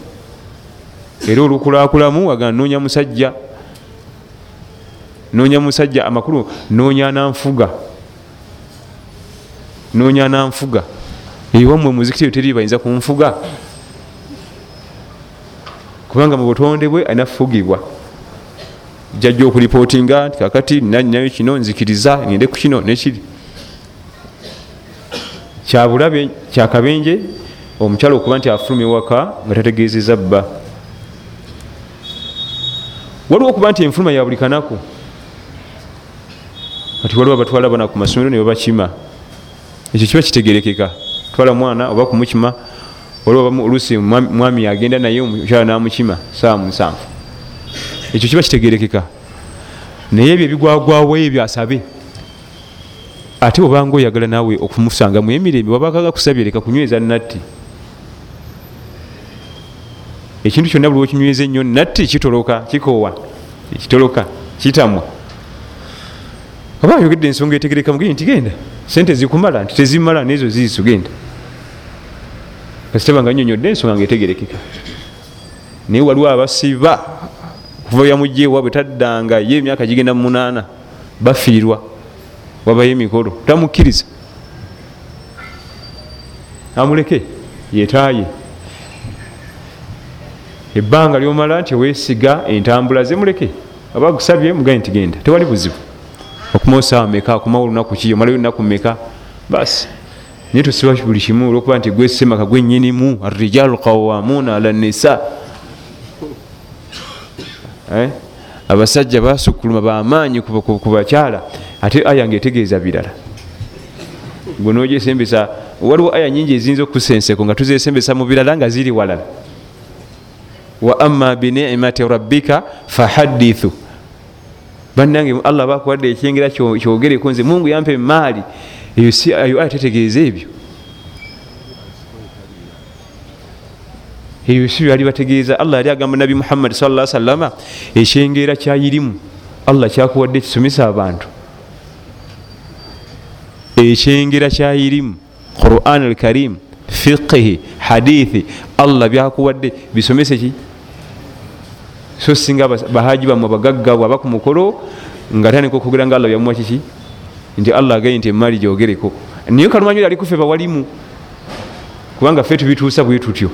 Era olukulakulamu waga noonya musajja noonya musajja amakulu noonya nanfuga. Noonya nanfuga. Ewammwe muzikiti eyo teri bayinza kunfuga. Kubanga mu butonde bwe alina fugibwa jajja okuripootinga nti kakati nayo kino nzikiriza ngende ku kino nekiri kyabulabe kyakabenje omukyala okuba nti afuluma ewaka nga tategezeza bba. Waliwo okuba nti enfuluma ya buli kanaku kati waliwo abatwala bana ku masomero ne babakima ekyo kiba kitegerekeka. Twala mwana oba kumukima waliwo olusi mwami yagenda naye omukyala namukima saawa musanvu ekyo kiba kitegerekeka. Naye ebyo ebigwagwawo ebyo asabe. Ate obanga oyagala naawe okumusangamu emirembe wabakaga kusabye leka kunyweza natti ekintu kyonna buli wekinyweza ennyo natti kitoloka kikoowa kitoloka kitamwa oba ayogedde ensonga etegereka mugeni nti genda sente zikumala nti tezimala nezo ziiso genda. Kasitaba nga nyonyodde ensonga nga etegerekeka. Naye waliwo abasiba kuva yamujja ewaabwe taddanga ye emyaka gigenda mu munaana bafiirwa wabayo emikolo. Tamukkiriza. Amuleke yetaaye ebbanga lyomala nti wesiga entambula zemuleke aba gusabye mugaye nti genda. Tewali buzibu okuma osaawa meka akuma olunaku ki omalayo olunaku meka basi naye tusiba buli kimu olwokuba nti gwesemaka gwenyinimu arijalu qawamuna ala nisa. Eh? abasajja basukuluma bamaanyi ku bakyala ate aya nga etegeeza birala. Gwe nogyesembesa waliwo aya nyingi eziyinza okusenseko nga tuzesembesa mu birala nga ziri walala. Wa ama binicmati rabbika fahadithu bannange allah bakuwadde ekyengera kyogereko nze. Mungu yampa emaali eyo si ayo aya tetegeeza ebyo. Ebyo si byali bategeeza. Allah yali agamba nabi muhammadi sa salama ekyengeera kyayirimu allah kyakuwadde kisomesa abantu. Ekyengera kyayirimu quran alkarim fiqihi hadithi allah byakuwadde. Bisomese ki so singa bahaji bamwe bagaggabwe aba ku mukolo nga tandika okwogera nga allah byamuwa kiki? Nti allah agaye nti emaali gyogereko. Niye kalumanyi ali kufe bawalimu kubanga fe tubituusa bwe tutyo.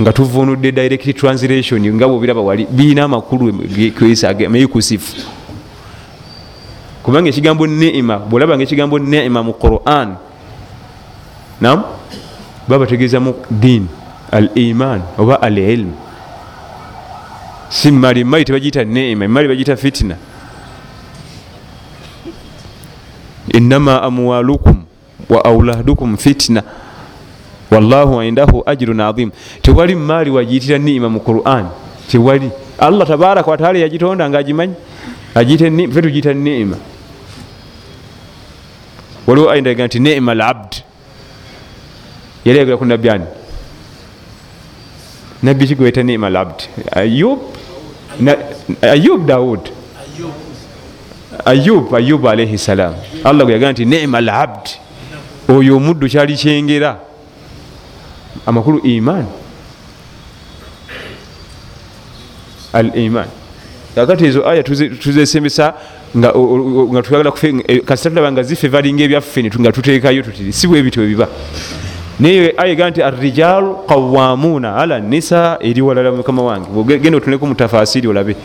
Nga tuvunudde direct translation nga bwobiraba wali biina amakulu meyikusifu kubanga ekigambo neima bwolabanga ekigambo neima mu quran nam babategeezamu diini al iman oba al ilmu si mali emali tebagiyita neema emali bagiyita fitina innama amwalukum wa auladukum fitina wallahu indahu ajirun adhim tewali maali wagiyitira niima mu quran. Tewali. Allah tabaraka wataala yagitonda nga agimanyi fe tugiyita niima waliwo ayindaga nti niima labd yali ayagala ku nabbi ani? Nabbi ki gweta niima labd ayub ayub daud ayub. Ayub alaihi salam. Allah gwe yagaa nti niima labd oyo omuddu kyali kyengera. Amakulu iman. Al iman. Kakati ezo aya tuzesembesa nga tuyagala kasita tulaba nga zife valinga ebyaffe nga tuteekayo tutiri si bwe bityo biba naye aya ega nti arrijalu qawamuuna ala nisa eri walala mukama wange. Genda otuneku mutafasiri olabe.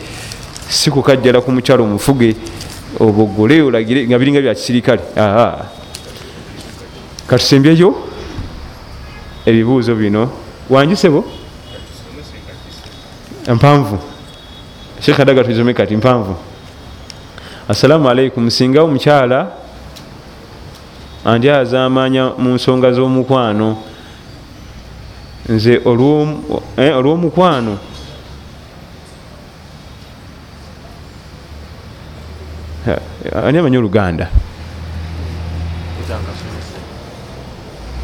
Si kukajjala ku mukyalo omufuge obogole olagire nga biringa bya kisirikale. Katusembyeyo ebibuuzo bino. Wanjusebo empanvu sheekh adaga tuzome kati mpanvu. Assalamu alaikum singa omukyala andi azamanya mu nsonga z'omukwano. Nze olw'omukwano. Ani amanyi oluganda?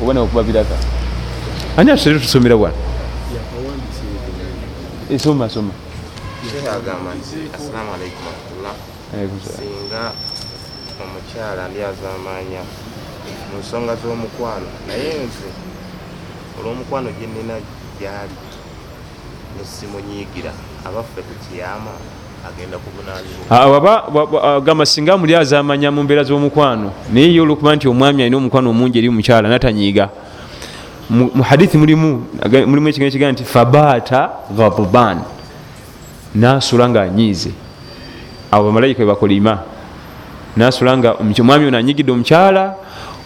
Oba nawe okubabiraka ani atusere tusomera wano soma soma. Agamba nti assalamu alaikum warahmatullah singa omukyala ndi azamanya mu nsonga z'omukwano naye nze olw'omukwano gye nina gyali nesimunyiigira abaffe tukiyama agenda kubunanibwa gamba singa muli azamanya mu mbeera z'omukwano naye ye olwokuba nti omwami alina omukwano omungi eri omukyala natanyiiga. Mu hadithi mulimu mulimu ekigambo kigaa nti fabaata ghadban nasula nga anyiize abo bamalayika webakolima nasula nga omwami ono anyigidde omukyala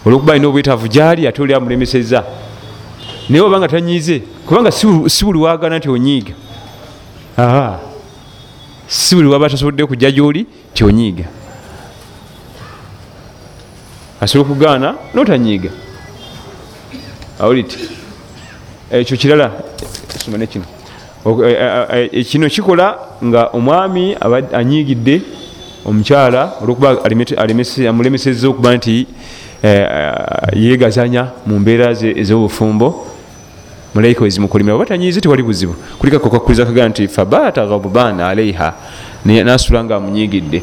olwokuba alina obwetaavu gyali ate oli amulemeseza naye obanga tanyiize kubanga si buli wagana nti onyiiga. Si buli waba tasobodde kujja gyoli ti onyiiga. Asobola okugaana notanyiiga. Awuliti ekyo kirala soma nekino kino kikola nga omwami anyiigidde omukyala olwokuba amulemeseza okuba nti yegazanya mu mbeera ez'obufumbo. Mulayika wezimukolimira oba tanyiize tewali buzibu. Kulikako kakkuriza kaga nti fabata ghabuban alaiha nasula nga amunyiigidde.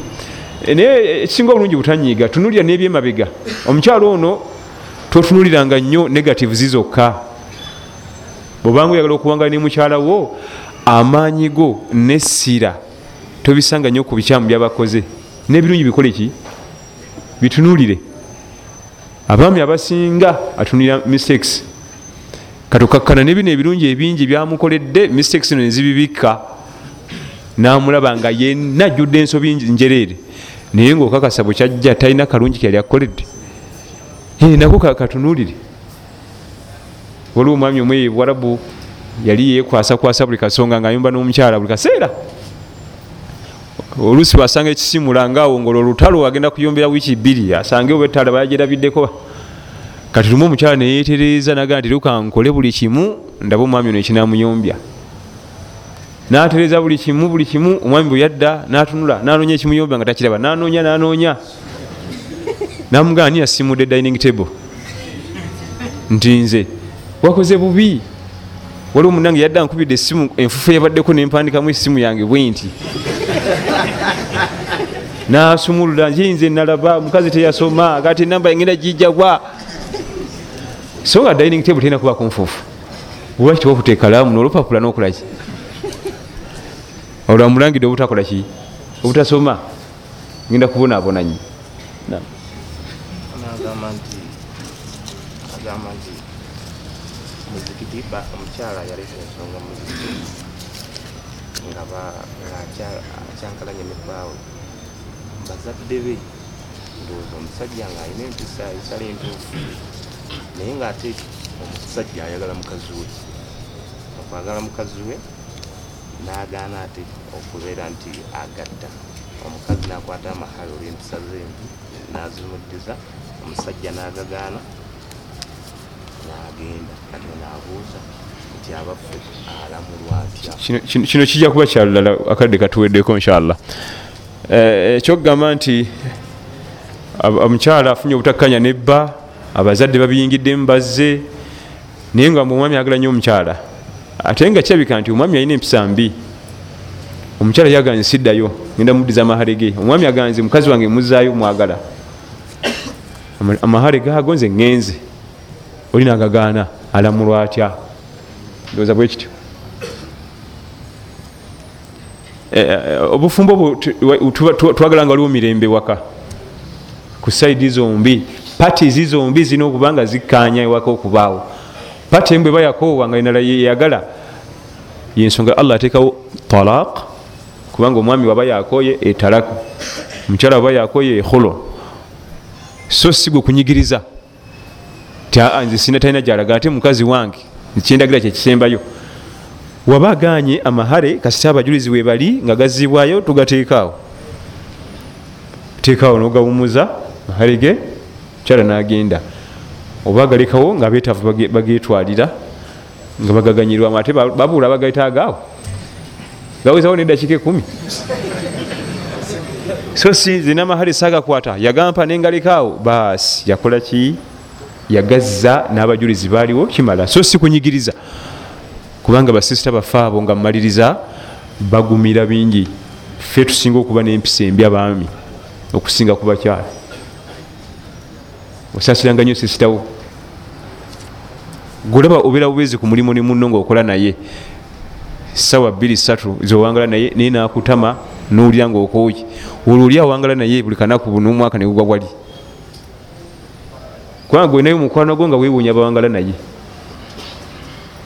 Naye ekisinga obulungi butanyiiga tunulira n'ebyemabega. Omukyalo ono totunuliranga nnyo negative zizokka bwobanga oyagala okuwangala ne mukyala wo amaanyi go nessira tobisanga nnyo ku bikyamu byabakoze n'ebirungi bikole ki? Bitunulire abaami abasinga atunulira mistakes. Katukakkana nebino ebirungi ebingi byamukoledde mistakes no nezibibikka namulaba nga yenna ajjudde ensobi njereere. Naye ngaokakasa bwe kyajja talina kalungi kyali akukoledde nako katunulire waliwo omwami omwe ebwarabu yali yekwasakwasa buli kasonga nga ayumba n'omukyala buli kaseera oluusi wasanga ekisimula ngaawongola olutalo agenda kuyombera wiiki bbiri asange oba ettala bayagerabiddeko kati lumu omukyala neyetereeza nagaa nti lukankole buli kimu ndaba omwami ono ekinamuyombya natereeza buli kimu buli kimu omwami bwe yadda natunula nanoonya ekimuyombya nga takiraba nanoonya nanoonya. Namugaa ni yasimudde dining table. Nti nze wakoze bubi. Waliwo munange yadde ankubidde essimu enfufu yabaddeko nempandikamu essimu yange bwe nti nasumulula yinze nalaba mukazi teyasoma kati enamba engenda gijjagwa. So nga dining table terina kuba kunfuufu lwaki wakuteekalamu nolupapula nokolaki olwamulangidde obutakolaki obutasoma? Ngenda kubonaabonanyi agamba nti agamba nti muzikiti omukyala yaleta ensonga muzikiti nga akyankalanya nebaawe bazadde be ndowooza omusajja nga alina empisa esala entuufu naye ngaate omusajja ayagala mukazi we. Kwagala mukazi we n'agaana ate okubeera nti agatta. Omukazi n'akwata amahale olw'empisa zembi n'azimuddiza omusajja n'agagaana n'agenda. Kati n'abuuza nti abaffe alamulwa atya Kino- kino kino kijja kuba kyalala akadde katuweddeko inshallah ekyokugamba nti ab- omukyala afunye obutakkanya nebba abazadde babiyingiddemu bazze naye nga omwami agala nnyo omukyala. Ate nga kirabika nti omwami alina empisa mbi. Omukyala yaganze siddayo genda muddiza amahale ge. Omwami aganze mukazi wange muzaayo mwagala. Ama- amahale gago nze ŋŋenze oli nagagaana alamulwa atya? Ndowooza bwe kityo obufumbo tu- wa- tuba- tu- twagala nga waliwo mirembe waka. Ku saidi zombi patis zombi zirina okuba nga zikkanya ewaka okubaawo. Pati emu bwe bayakoowa nga enala yeyagala yensonga allah ateekawo talaq kubanga omwami waba yakoye etalaku omukyala waba yakoye eholo so si gwe kunyigiriza. Nze sina talina gyalaga ate mukazi wange kyendagira kyekisembayo waba aganye amahare kasita abajulizi webali nga gazibwayo tugateekaawo. Teekaawo nogawumuza mahare ge kyala nagenda. Oba agalekawo nga betaavu bage- bagetwalira nga bagaganyirwamu ate ba- babuula bagaitaagaawo gawezawo nedakiika ekumi so si zina mahare sagakwata yagampa nengalekaawo baasi yakola ki? Yagazza n'abajulizi baaliwo kimala. So si kunyigiriza kubanga basisita baffe abo nga mmaliriza bagumira bingi. Ffe tusinga okuba n'empisa embi abaami okusinga ku bakyala. Osasiranga nnyo sisitawo golaba obeera bubezi ku mulimu ne munno ngaokola naye. Sawa 23 zowangala naye naye nakutama nowulira ngaokooye olwo oli awangala naye buli kanaku n'omwaka negugwa wali kubanga gwe naye omukwano gwo nga weewuunya bawangala naye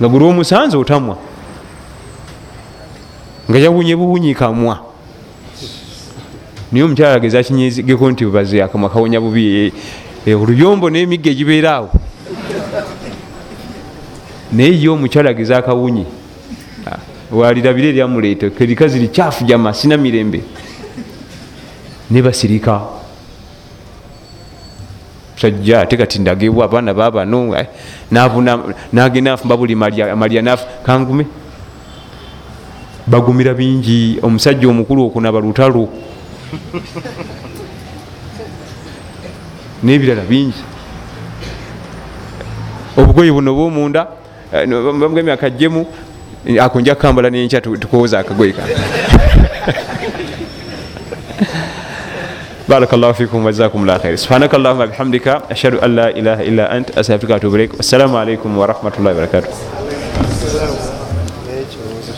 nga guli omusanze otamwa nga yawunye buwunyi kamwa naye omukyala ageza kinyezigeko nti baze akamwa kawonya bubi eh, oluyombo n'emigga egibeera awo. Naye ye omukyala ageza akawunyi walirabire eryamuleeta kerikazi likyafu jama sina mirembe. Nebasirika sajja ate kati ndagebwa abaana babano eh, nagenda nfumba buli malya nafu kangume? Bagumira bingi omusajja omukulu okunaba lutalo. N'ebirala bingi. Obugoye buno bwomunda bamugamya akajjemu ako nja kukambala nenkya tu- tukowoza akagoye ka بارك الله فيكم وجزاكم الله خير سبحانك اللهم بحمدك أشهد أن لا إله إلا أنت أستغفرك وأتوب إليك والسلام عليكم ورحمة الله وبركاته